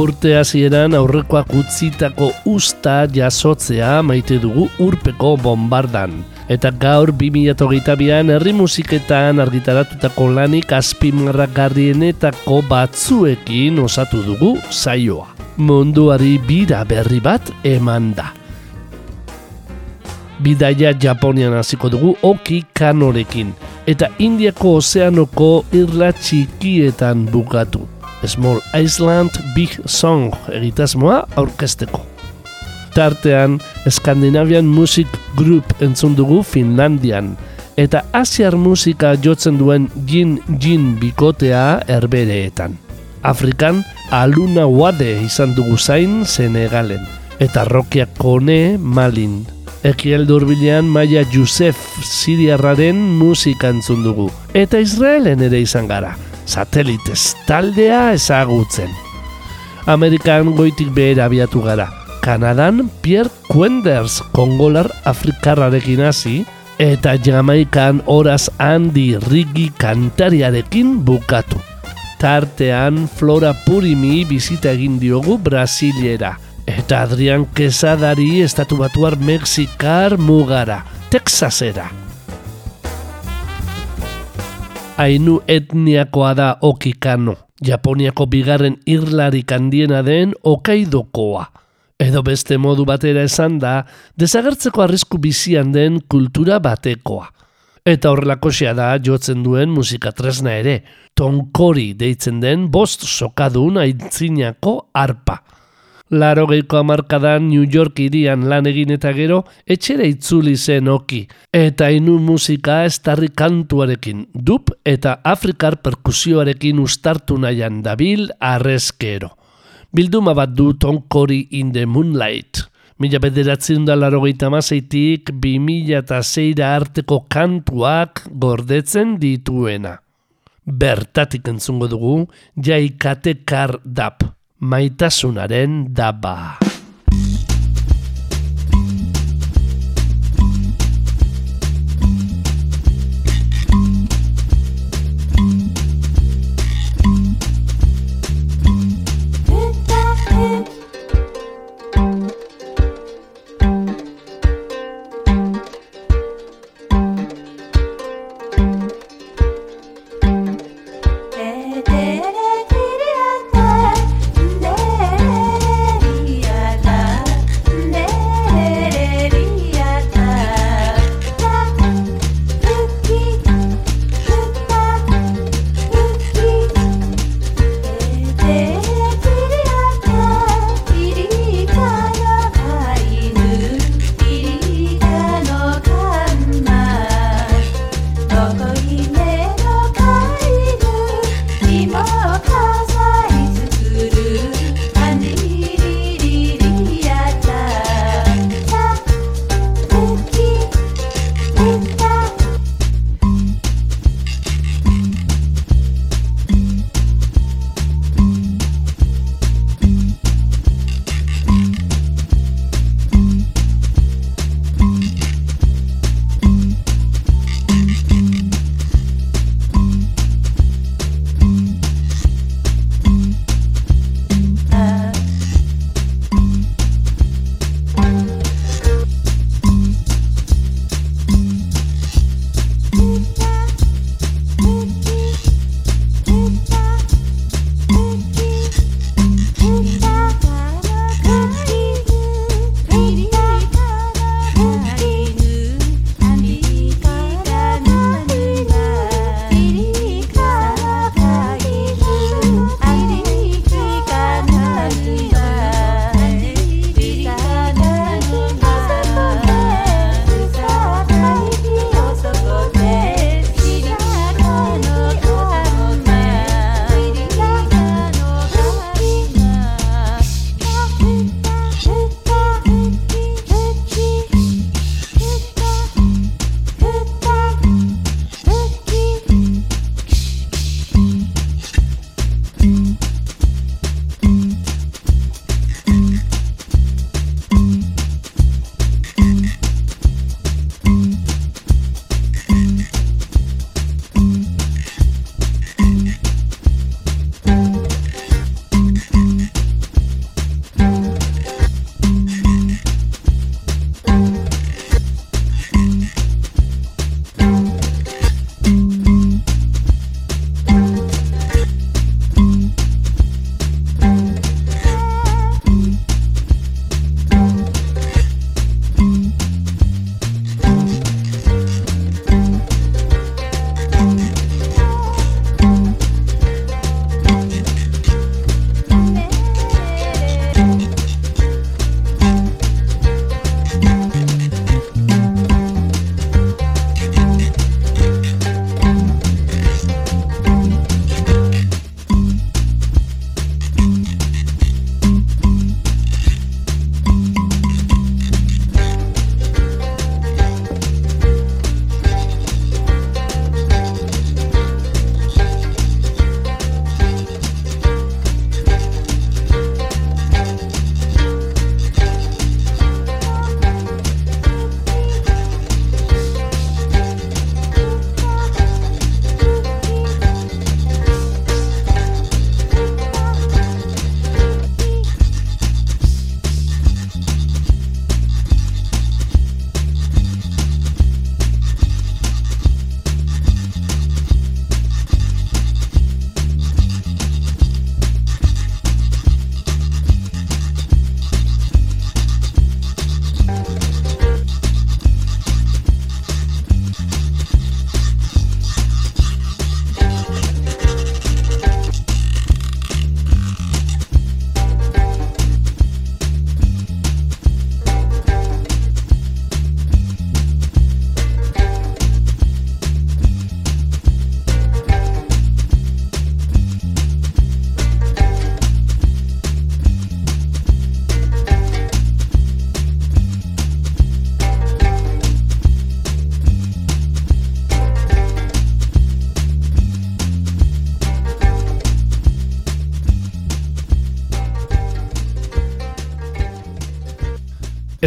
Urte hasieran aurrekoak utzitako usta jasotzea maite dugu urpeko bombardan. Eta gaur 2008an herri musiketan argitaratutako lanik azpimarragarrienetako batzuekin osatu dugu saioa. Munduari bira berri bat eman da. Bidaia Japonian hasiko dugu oki kanorekin, eta Indiako ozeanoko irla txikietan bukatu. Small Island Big Song egitasmoa aurkezteko. Tartean, Skandinavian Music Group entzun dugu Finlandian, eta Asiar musika jotzen duen Jin Jin bikotea erbereetan. Afrikan, Aluna Wade izan dugu zain Senegalen, eta Rokia Kone Malin. Ekiel durbilean Maia Yusef Siriarraren musika entzun dugu, eta Israelen ere izan gara satelitez taldea ezagutzen. Amerikan goitik behera abiatu gara. Kanadan Pierre Quenders kongolar afrikarrarekin hasi eta Jamaikan horaz handi rigi kantariarekin bukatu. Tartean Flora Purimi bizita egin diogu Brasiliera eta Adrian Quesadari estatu batuar Mexikar mugara, Texasera ainu etniakoa da okikano, Japoniako bigarren irlarik handiena den okaidokoa. Edo beste modu batera esan da, desagertzeko arrisku bizian den kultura batekoa. Eta horrelako da jotzen duen musika tresna ere, tonkori deitzen den bost sokadun aintzinako arpa. Laro geiko amarkadan New York irian lan egin eta gero, etxera itzuli zen oki. Eta inu musika estarri kantuarekin, dup eta afrikar perkusioarekin ustartu nahian dabil arrezkero. Bilduma bat du tonkori in the moonlight. Mila bederatzen da laro geita mazeitik, bi mila eta zeira arteko kantuak gordetzen dituena. Bertatik entzungo dugu, jaikate kar dap maitasunaren daba. Bye.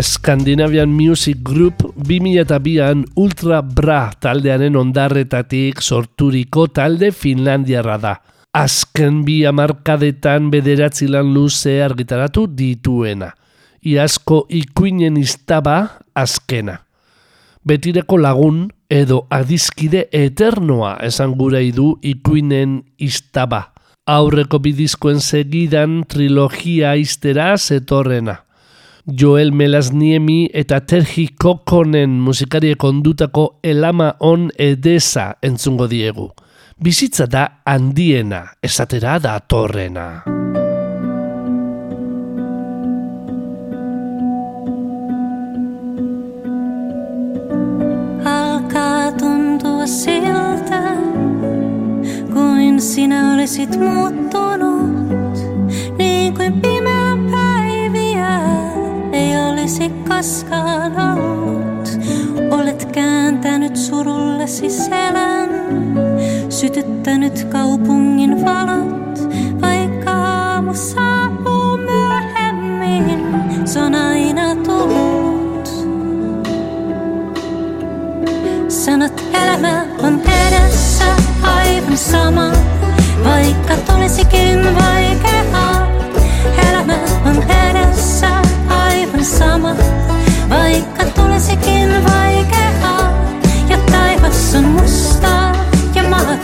Scandinavian Music Group 2002an Ultra Bra taldearen ondarretatik sorturiko talde Finlandiarra da. Azken bi amarkadetan bederatzi lan luze argitaratu dituena. Iazko ikuinen iztaba azkena. Betireko lagun edo adizkide eternoa esan gura du ikuinen iztaba. Aurreko bidizkoen segidan trilogia iztera zetorrena. Joel Melasniemi eta Terji Kokonen musikariek ondutako elama on edesa entzungo diegu. Bizitza da handiena, esatera da torrena. Siltä, kuin sinä olisit muuttunut, niin kuin pimeä olisi koskaan ollut. Olet kääntänyt surullesi selän, sytyttänyt kaupungin valot, vaikka aamu saapuu myöhemmin, se on aina tullut. Sanot elämä on edessä aivan sama, vaikka tulisikin vaikeaa. Elämä on edessä sama, vaikka tulisikin vaikeaa. Ja taivas on mustaa ja maa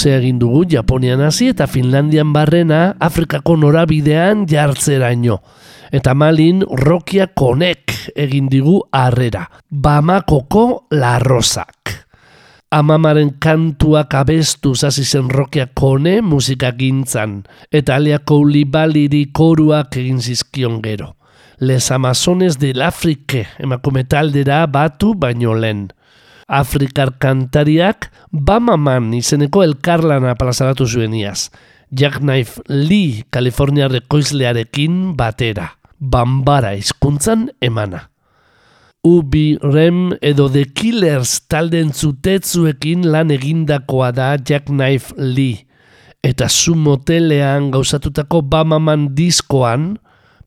luzea egin dugu Japonian hasi eta Finlandian barrena Afrikako norabidean jartzeraino. Eta malin Rokia Konek egin digu harrera. Bamakoko larrozak. Amamaren kantuak abestu hasi zen Rokia Kone musika gintzan, eta aliako libaliri koruak egin zizkion gero. Les Amazones del Afrike emakume taldera batu baino lehen. Afrikar kantariak Bamaman izeneko elkarlana plazaratu zuen iaz. Jackknife Lee Kaliforniar ekoizlearekin batera. Bambara hizkuntzan emana. Ubi Rem edo The Killers talden zutetzuekin lan egindakoa da Jackknife Lee. Eta zu motelean gauzatutako Bamaman diskoan,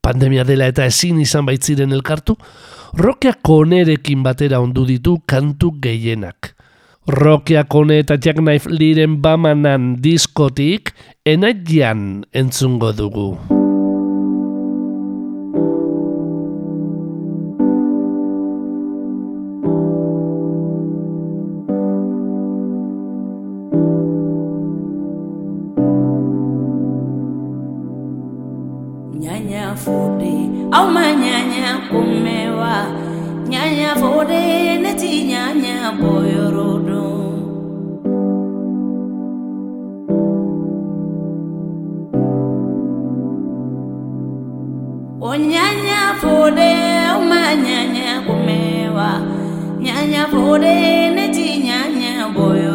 Pandemia dela eta ezin izan baitziren elkartu, Rockea konerekin batera ondu ditu kantu gehienak. Rockea kone eta Jackknife liren bamanan diskotik, enaian entzungo dugu. Kauma nyanya kumewa nyanya fode neti nyanya boyorodo Onyanya fore uma nyanya kumewa nyanya fode neti nyanya boyorodo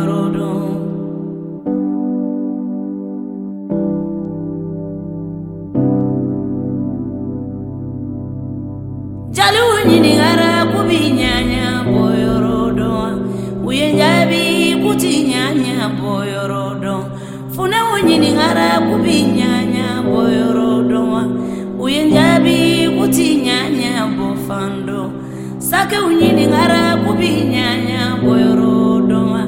ake unyenengara kubinyanya boyorodoma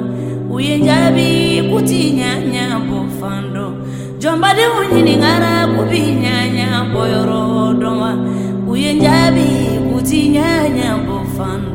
uyenjabi kutinyanya bofando jombade unyenengara kubinyanya boyorodoma uyenjabi kutinyanya bofando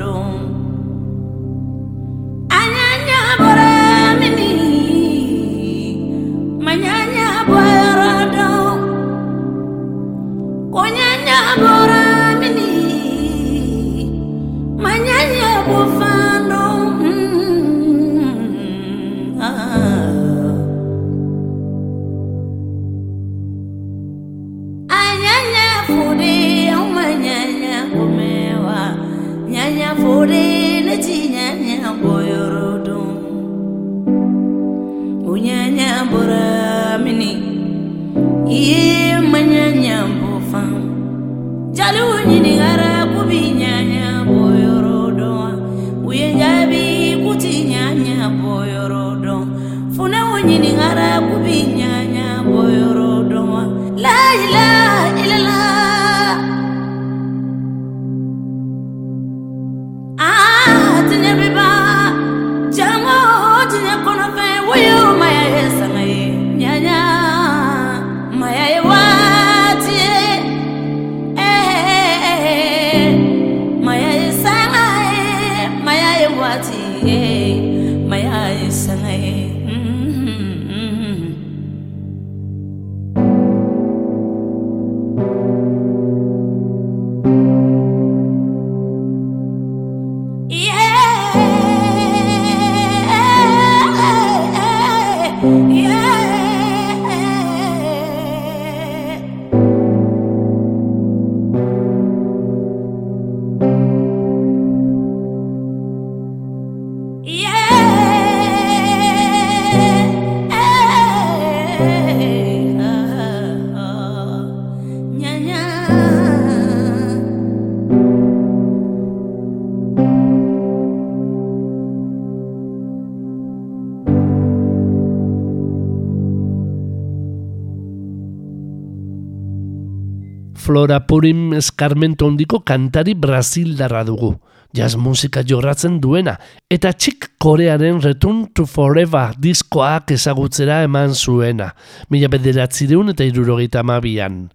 Flora Purim eskarmento handiko kantari brasildarra dugu. Jazz musika jorratzen duena, eta txik korearen Return to Forever diskoak ezagutzera eman zuena, mila bederatzireun eta irurogeita amabian.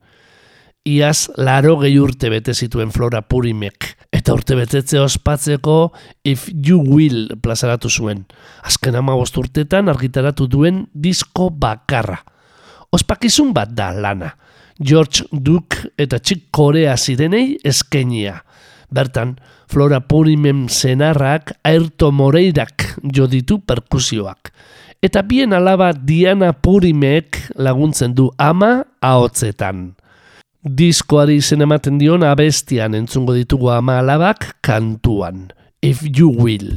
Iaz, laro gehi urte bete zituen Flora Purimek, eta urte betetze ospatzeko If You Will plazaratu zuen. Azken ama urtetan argitaratu duen disko bakarra. Ospakizun bat da lana. George Duke eta txik Korea zirenei eskenia. Bertan, Flora Purimen senarrak Aerto Moreirak jo ditu perkusioak. Eta bien alaba Diana Purimek laguntzen du ama ahotzetan. Diskoari izen ematen dion abestian entzungo ditugu ama alabak kantuan. If you will.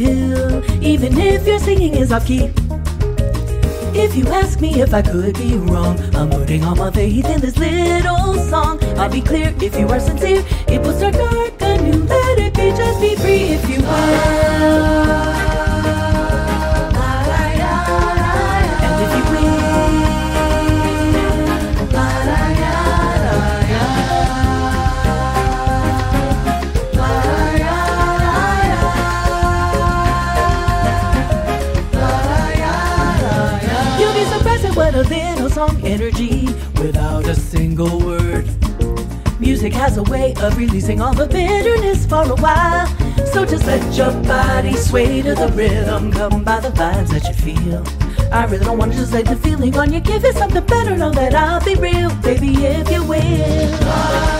Pill, even if your singing is off key. If you ask me if I could be wrong, I'm putting all my faith in this little song. I'll be clear if you are sincere, it will start dark anew. Let it be, just be free if you are. Energy without a single word. Music has a way of releasing all the bitterness for a while. So just let your body sway to the rhythm, come by the vibes that you feel. I really don't want to just let the feeling on you. Give it something better, know that I'll be real, baby, if you will.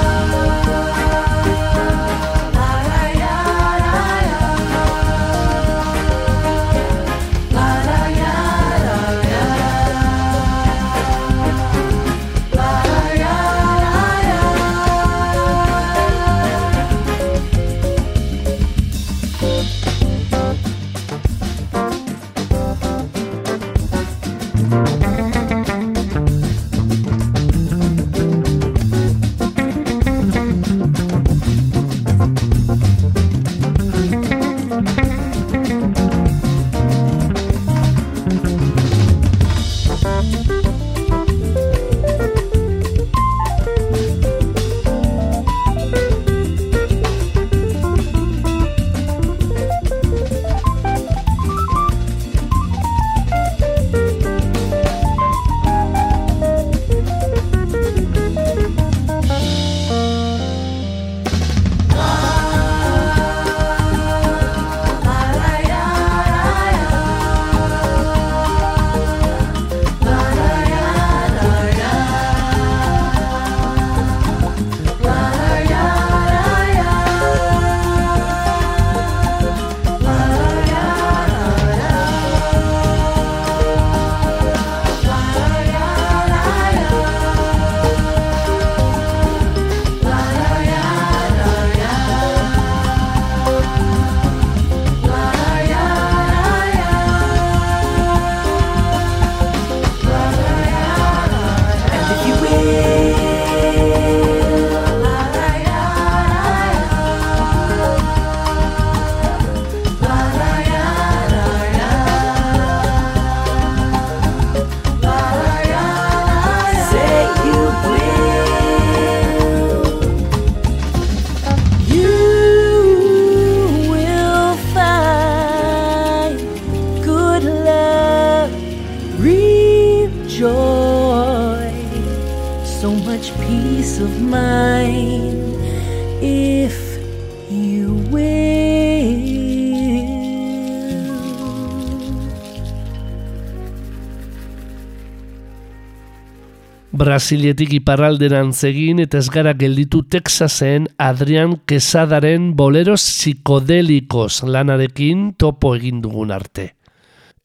Brasilietik iparralderan zegin eta ez gara gelditu Texasen Adrian Quesadaren boleros psikodelikos lanarekin topo egin dugun arte.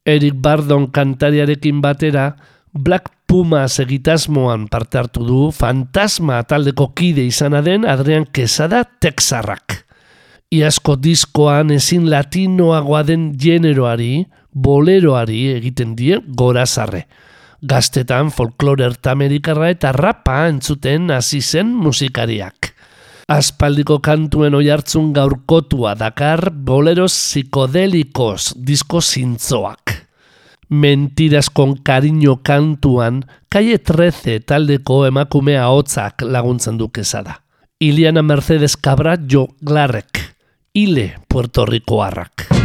Eric Bardon kantariarekin batera Black Pumas egitasmoan parte hartu du fantasma taldeko kide izana den Adrian Quesada Texarrak. Iazko diskoan ezin latinoagoa den generoari, boleroari egiten die gorazarre. Gaztetan folklore ertamerikarra eta rapa entzuten hasi zen musikariak. Aspaldiko kantuen oihartzun gaurkotua dakar boleros psikodelikos disko zintzoak. Mentiras con cariño kantuan, Calle 13 taldeko emakumea hotzak laguntzen du kezada. Iliana Mercedes Cabra Jo Glarrek, Ile Puerto Ricoarrak.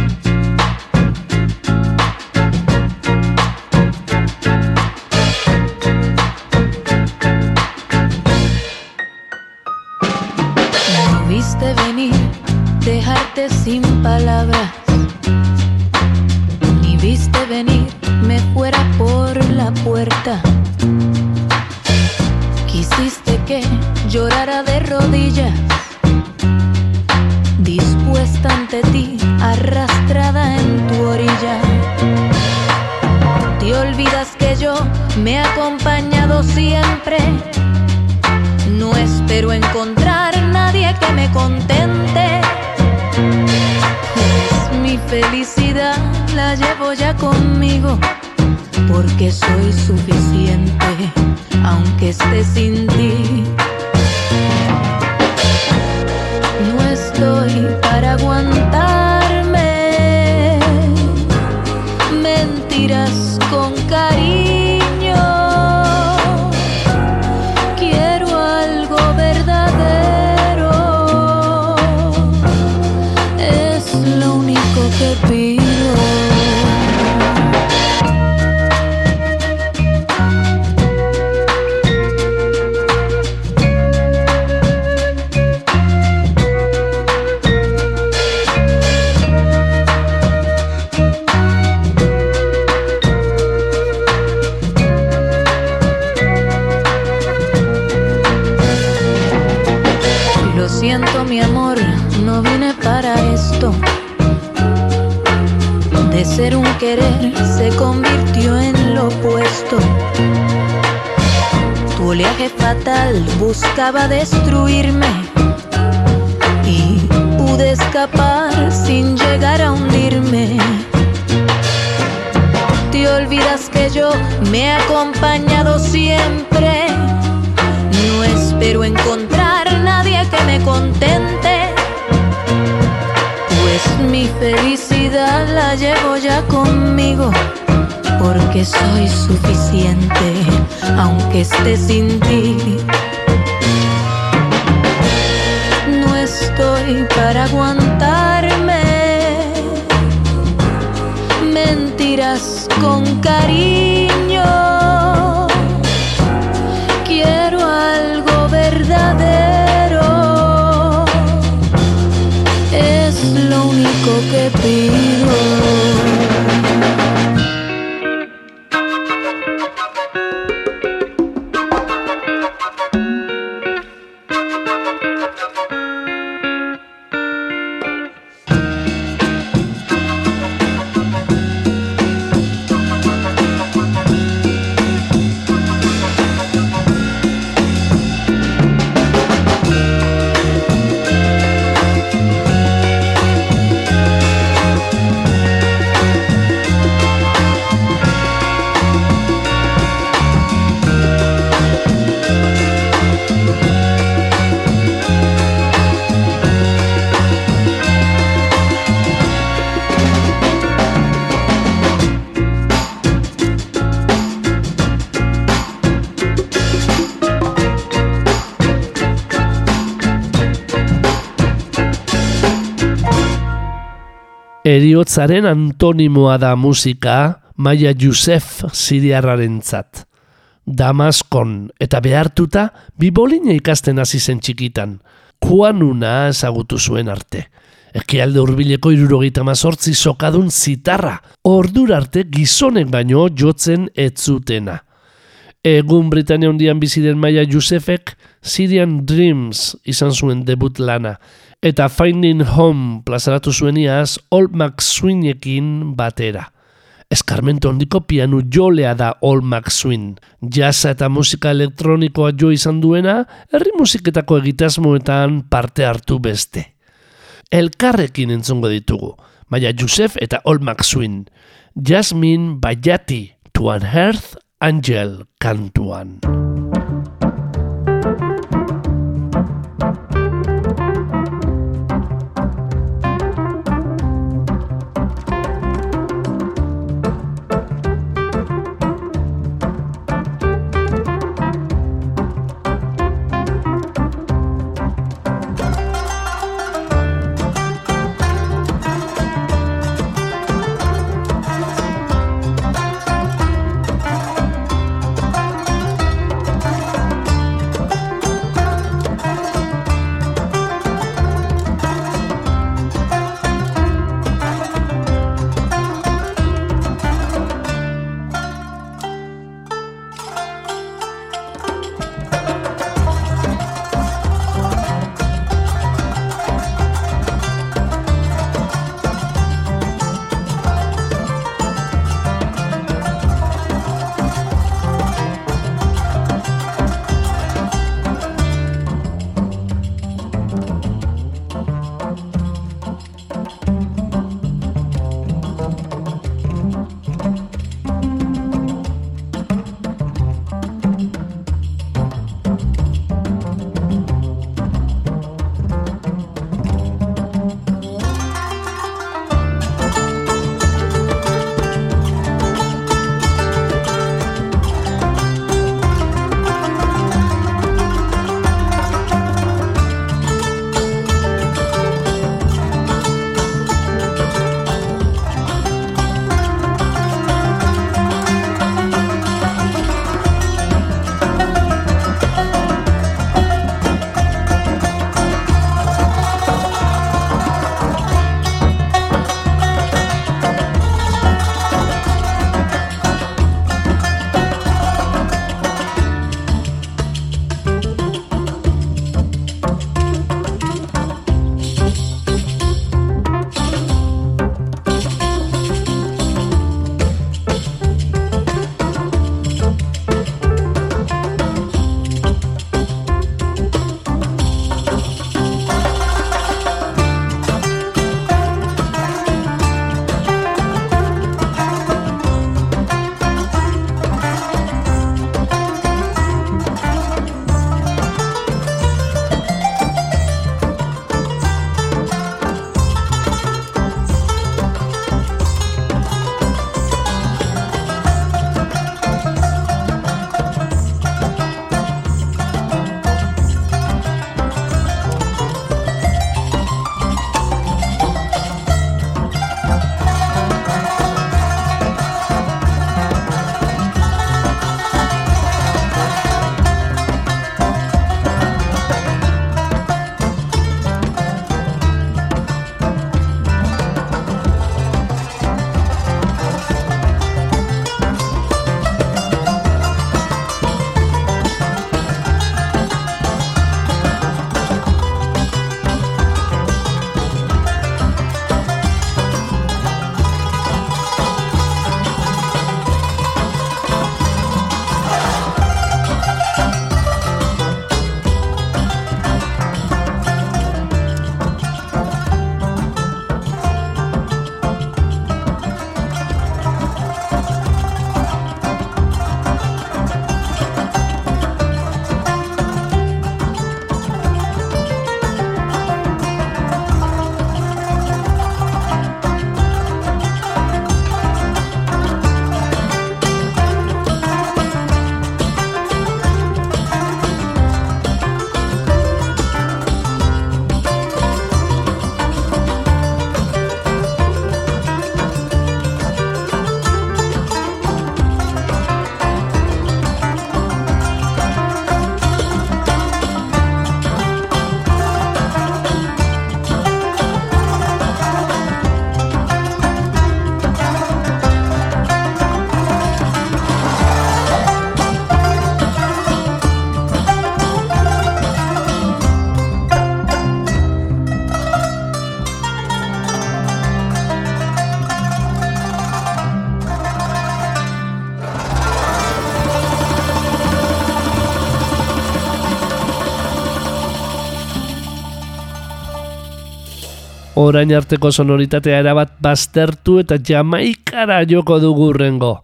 Sin palabras. Ni viste venir, me fuera por la puerta. Quisiste que llorara de rodillas, dispuesta ante ti, arrastrada en tu orilla. Te olvidas que yo me he acompañado siempre. No espero encontrar nadie que me contente. Felicidad la llevo ya conmigo. Porque soy suficiente, aunque esté sin ti. No estoy para aguantarme Eriotzaren antonimoa da musika Maia Josef Siriarrarentzat. Damaskon eta behartuta bibolina ikasten hasi zen txikitan. Kuanuna ezagutu zuen arte. Ekialde hurbileko irurogeita mazortzi sokadun zitarra. Ordur arte gizonek baino jotzen etzutena. Egun Britania hundian bizi den Maia Josefek Syrian Dreams izan zuen debut lana eta Finding Home plazaratu zueniaz Old McSwinekin batera. Eskarmento handiko pianu jolea da Old McSwin. Jazza eta musika elektronikoa jo izan duena, herri musiketako egitasmoetan parte hartu beste. Elkarrekin entzongo ditugu, Maia Josef eta Old McSwin. Jasmine Bayati, To Unearth Angel kantuan. Orain arteko sonoritatea erabat baztertu eta jamaikara joko dugu urrengo.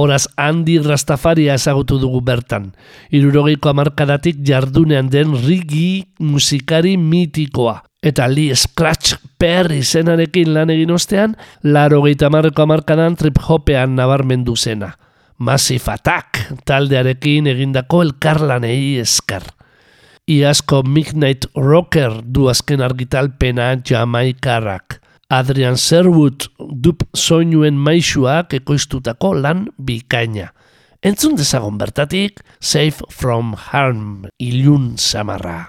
Horaz handi rastafaria ezagutu dugu bertan. Irurogeiko amarkadatik jardunean den rigi musikari mitikoa. Eta Lee Scratch Perry zenarekin lan egin ostean, laro gehieta marreko amarkadan trip-hopean nabarmendu zena. Massive Attack taldearekin egindako elkarlanei esker. Iazko Midnight Rocker du azken argitalpena jamaikarrak. Adrian Serwood dup soinuen maisuak ekoiztutako lan bikaina. Entzun dezagon bertatik, Safe from Harm, ilun samarra.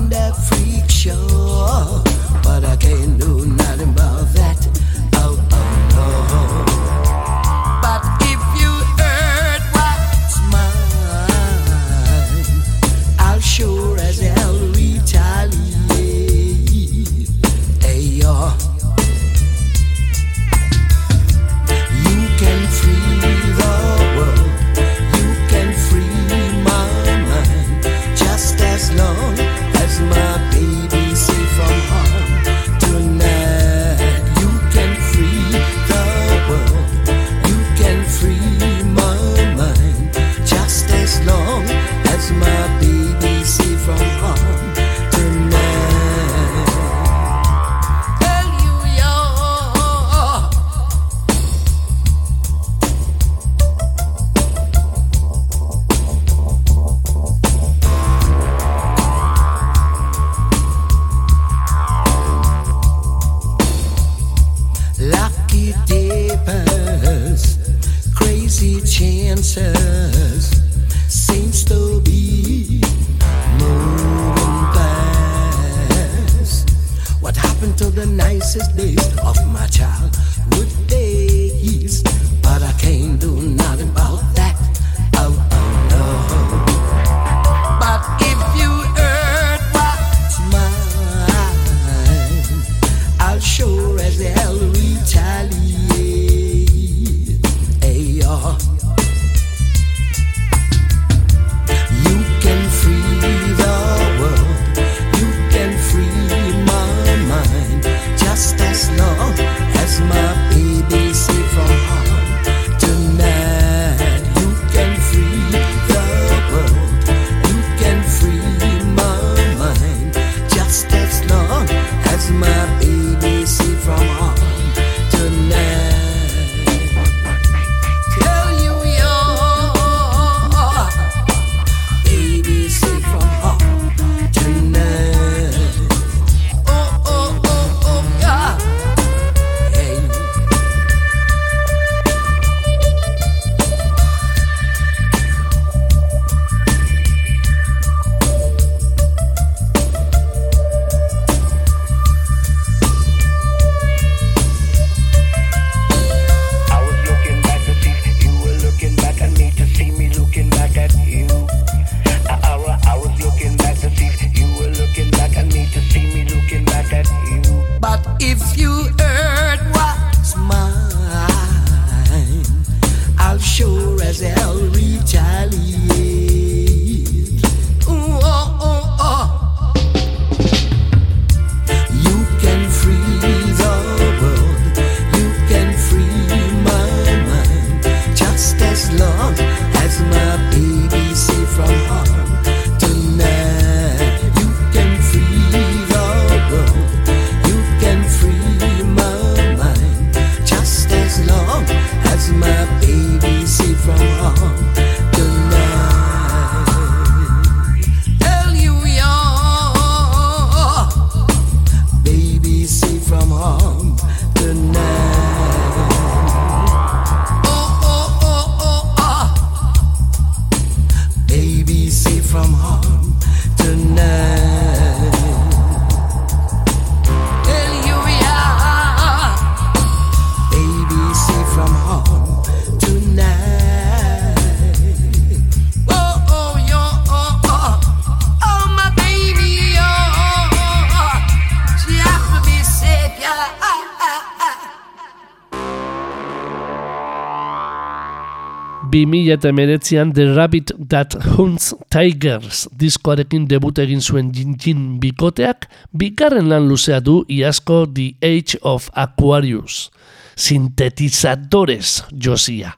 2008an The Rabbit That Hunts Tigers diskoarekin debut egin zuen Jin Jin bikoteak, bigarren lan luzea du iazko The Age of Aquarius, sintetizadores josia.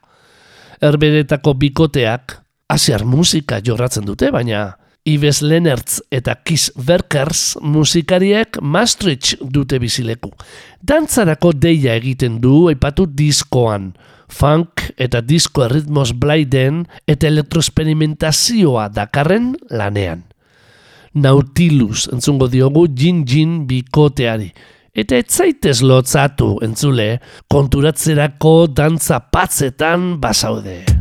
Erberetako bikoteak, asiar musika jorratzen dute, baina Ives Lenertz eta Kiss Werkers musikariek Maastricht dute bizileku. Dantzarako deia egiten du aipatu diskoan, funk eta disko erritmos blaiden eta elektroesperimentazioa dakarren lanean. Nautilus entzungo diogu Jin Jin bikoteari. Eta ez zaitez lotzatu entzule, konturatzerako dantza patzetan basaude.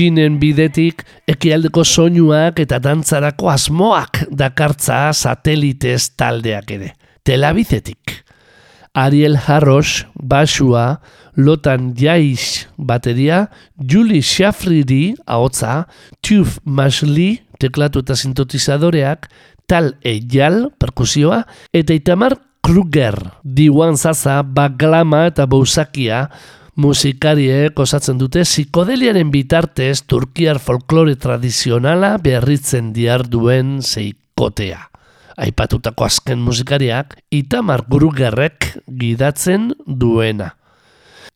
Jinen bidetik ekialdeko soinuak eta dantzarako asmoak dakartza satelitez taldeak ere. Telabizetik. Ariel Harros, basua, Lotan Jaish bateria, Julie Shafriri ahotza, Tuf Masli teklatu eta sintetizadoreak, Tal Eyal perkusioa, eta Itamar Kruger, Diwan Zaza, Baglama eta Bousakia, musikariek osatzen dute psikodeliaren bitartez turkiar folklore tradizionala berritzen diar duen zeikotea. Aipatutako azken musikariak Itamar Krugerrek gidatzen duena.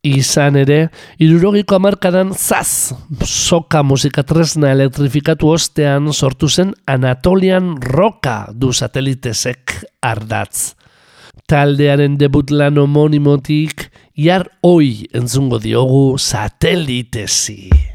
Izan ere, irurogiko amarkadan zaz, soka musika tresna elektrifikatu ostean sortu zen Anatolian Roka du satelitesek ardatz. Taldearen debut lan homonimotik, jar hoi entzungo diogu satelitesi.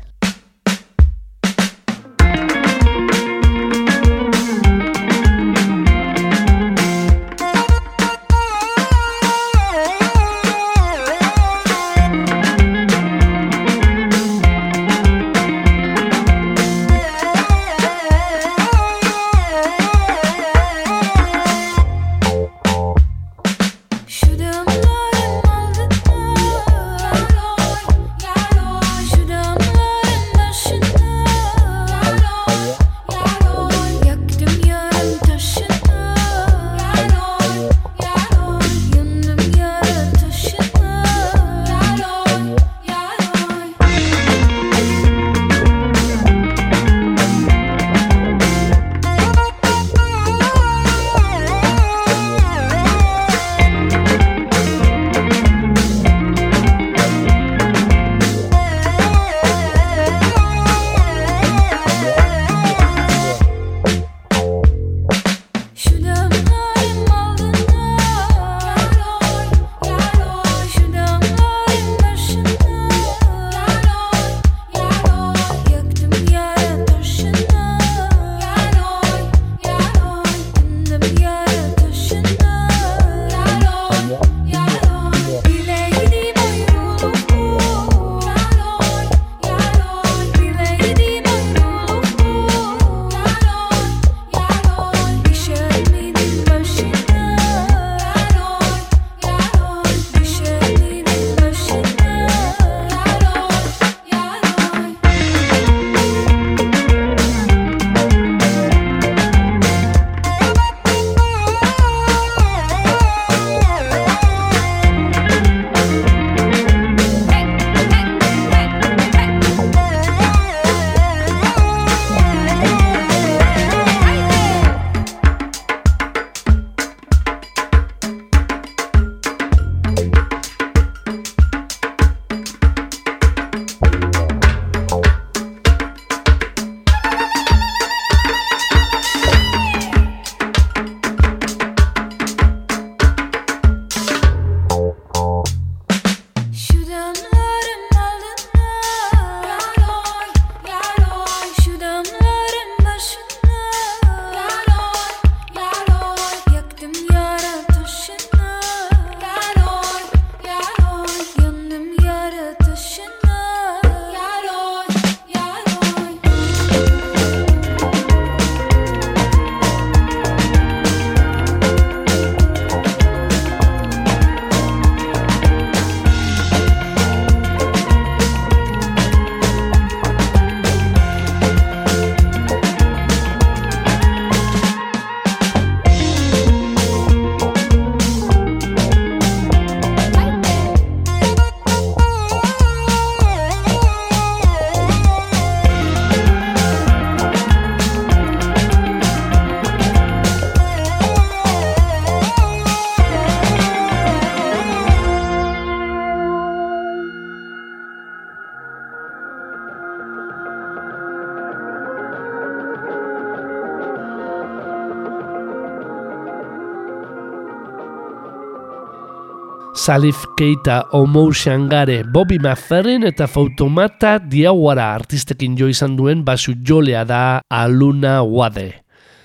Salif Keita, Omo Shangare, Bobby McFerrin eta Fautomata Diawara artistekin jo izan duen basu jolea da Aluna Wade.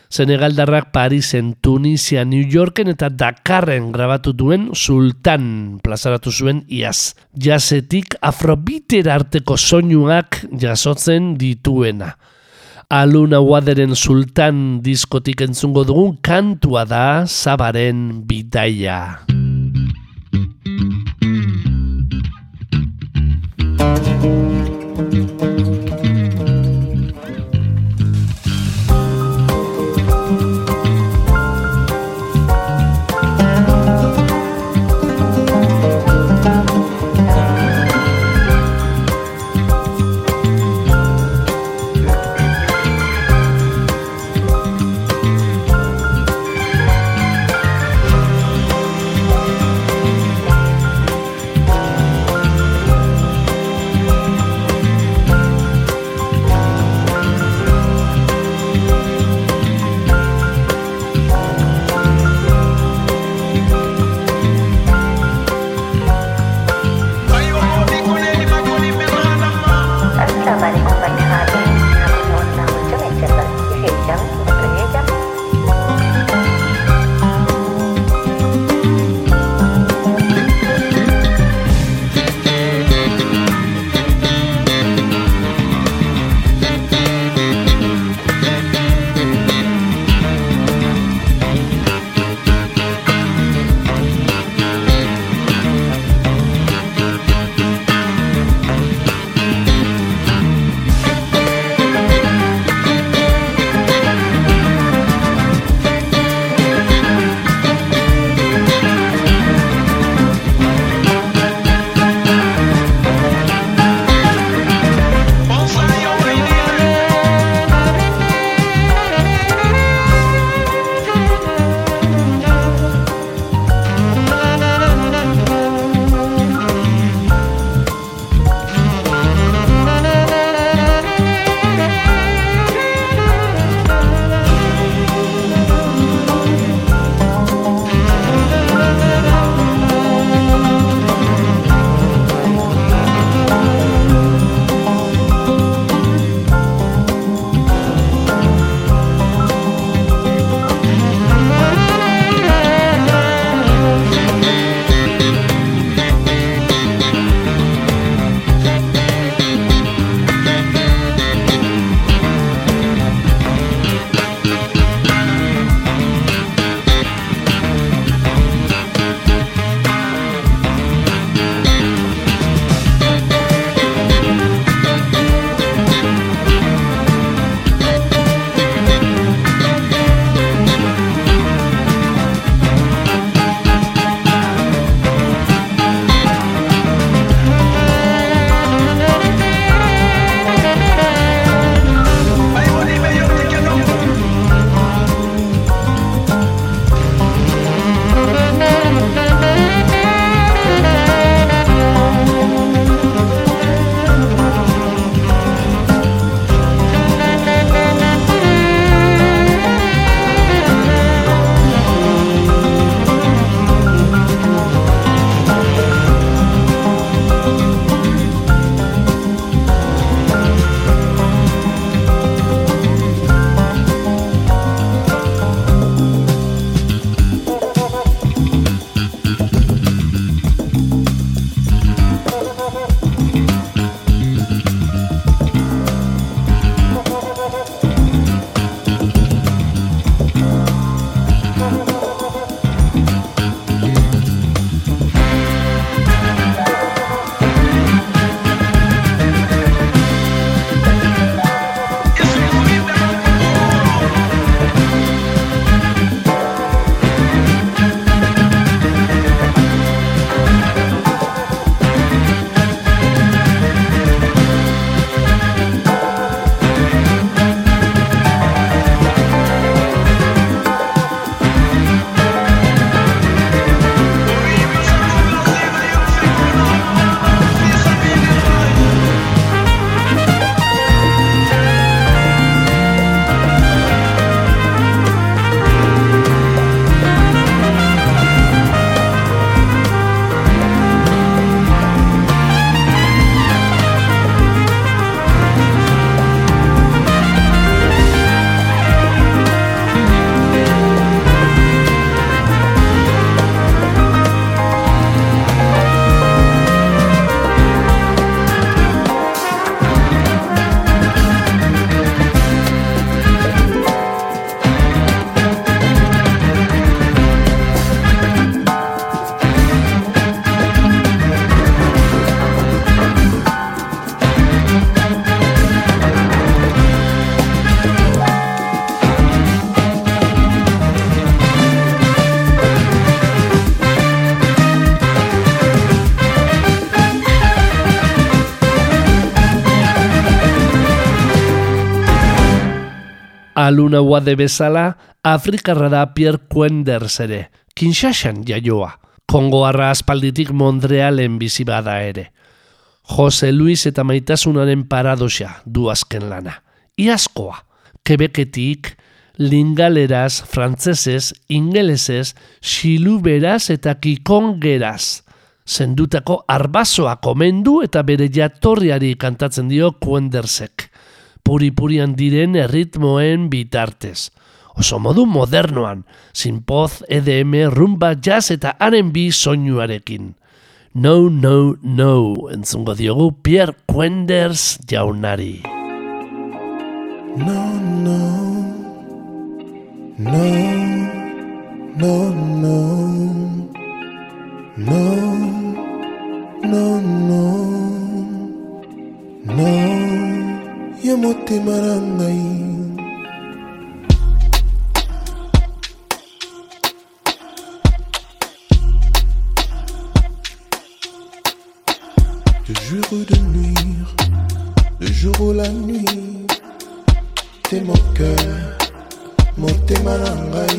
Senegaldarrak Parisen, Tunisia, New Yorken eta Dakarren grabatu duen Sultan plazaratu zuen iaz. Jazetik afrobiter arteko soinuak jasotzen dituena. Aluna Waderen Sultan diskotik entzungo dugun kantua da Zabaren bidaia. Aluna Wade bezala, Afrikarra da Pierre Quenders ere, Kinshasan jaioa. Kongoarra aspalditik Montrealen bizi bada ere. Jose Luis eta maitasunaren paradoxa du azken lana. Iazkoa, kebeketik, lingaleraz, frantzesez, ingelesez, xiluberaz eta kikongeraz. Zendutako arbasoa komendu eta bere jatorriari kantatzen dio Quendersek. Puri-purian diren erritmoen bitartez. Oso modu modernoan, sinpoz, EDM, rumba, jazz eta R&B soinuarekin. No, no, no, entzungo diogu Pierre Quenders jaunari. No, no, no, no, no, no, no, no, no, ya motema na jour de nuire, le jour ou la nuit, t'es mon cœur, mon thème na ngai.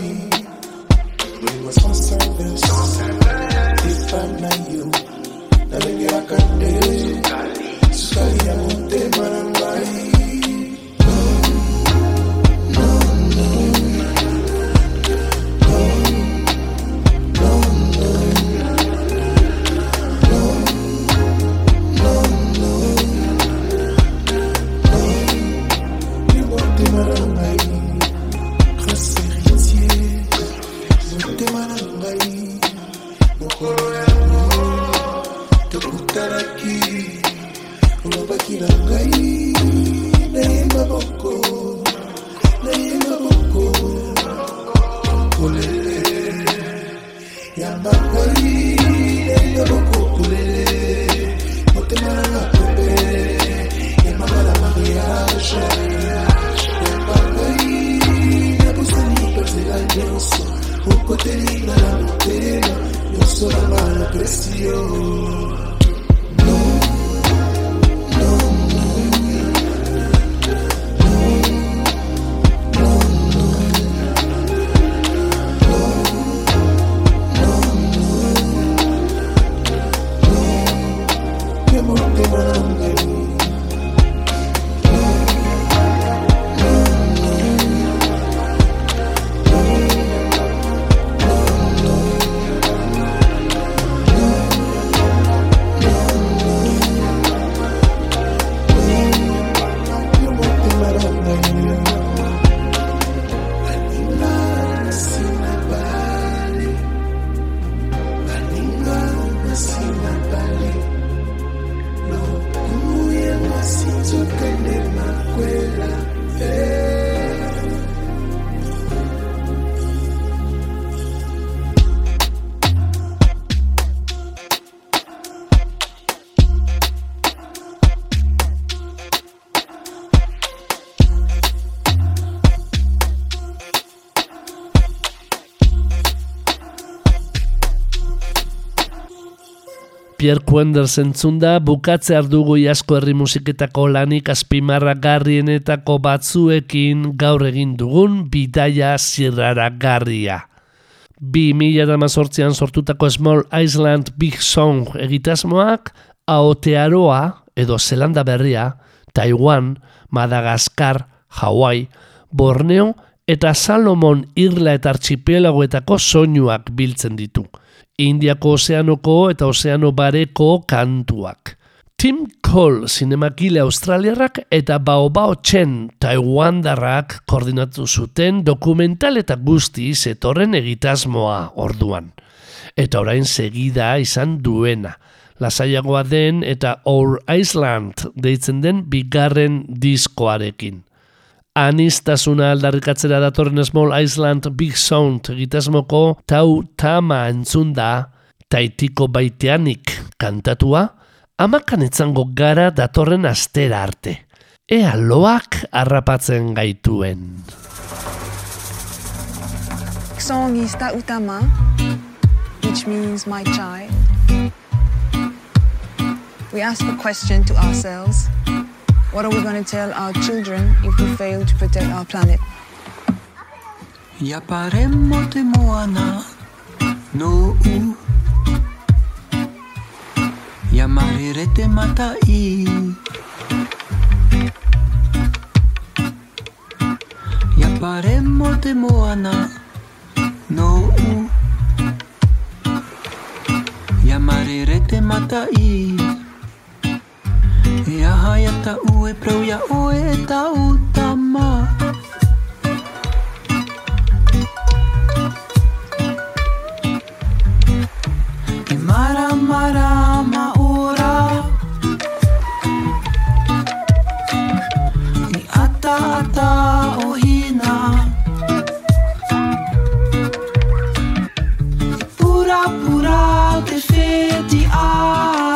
Moi sans service, t'es pas na yo, sukali ya motema na ngai. solo creció. Pierre Quenders entzunda, bukatze dugu iasko herri musiketako lanik azpimarragarrienetako batzuekin gaur egin dugun bidaia zirraragarria. Bi mila an sortutako Small Island Big Song egitasmoak, Aotearoa edo Zelanda Berria, Taiwan, Madagaskar, Hawaii, Borneo eta Salomon Irla eta Archipelagoetako soinuak biltzen ditu. Indiako ozeanoko eta ozeano bareko kantuak. Tim Cole zinemakile australiarrak eta Bao Bao Chen Taiwandarrak koordinatu zuten dokumental eta guzti zetorren egitasmoa orduan. Eta orain segida izan duena. Lasaiagoa den eta Our Island deitzen den bigarren diskoarekin. Anistasuna aldarrikatzera datorren Small Island Big Sound egitasmoko tau tama entzun da taitiko baiteanik kantatua, amakan etzango gara datorren astera arte. Ea loak harrapatzen gaituen. song is Tautama, which means my child. We ask a question to ourselves What are we going to tell our children if we fail to protect our planet? Yaparemo te moana. No uh. u Yamarere te matai Yaparemo te moana. No uh. u Yamarere te matai E aha ta ue prau ia oe e ta u E mara mara ma ora. Ni ata ata o pura pura te feti a.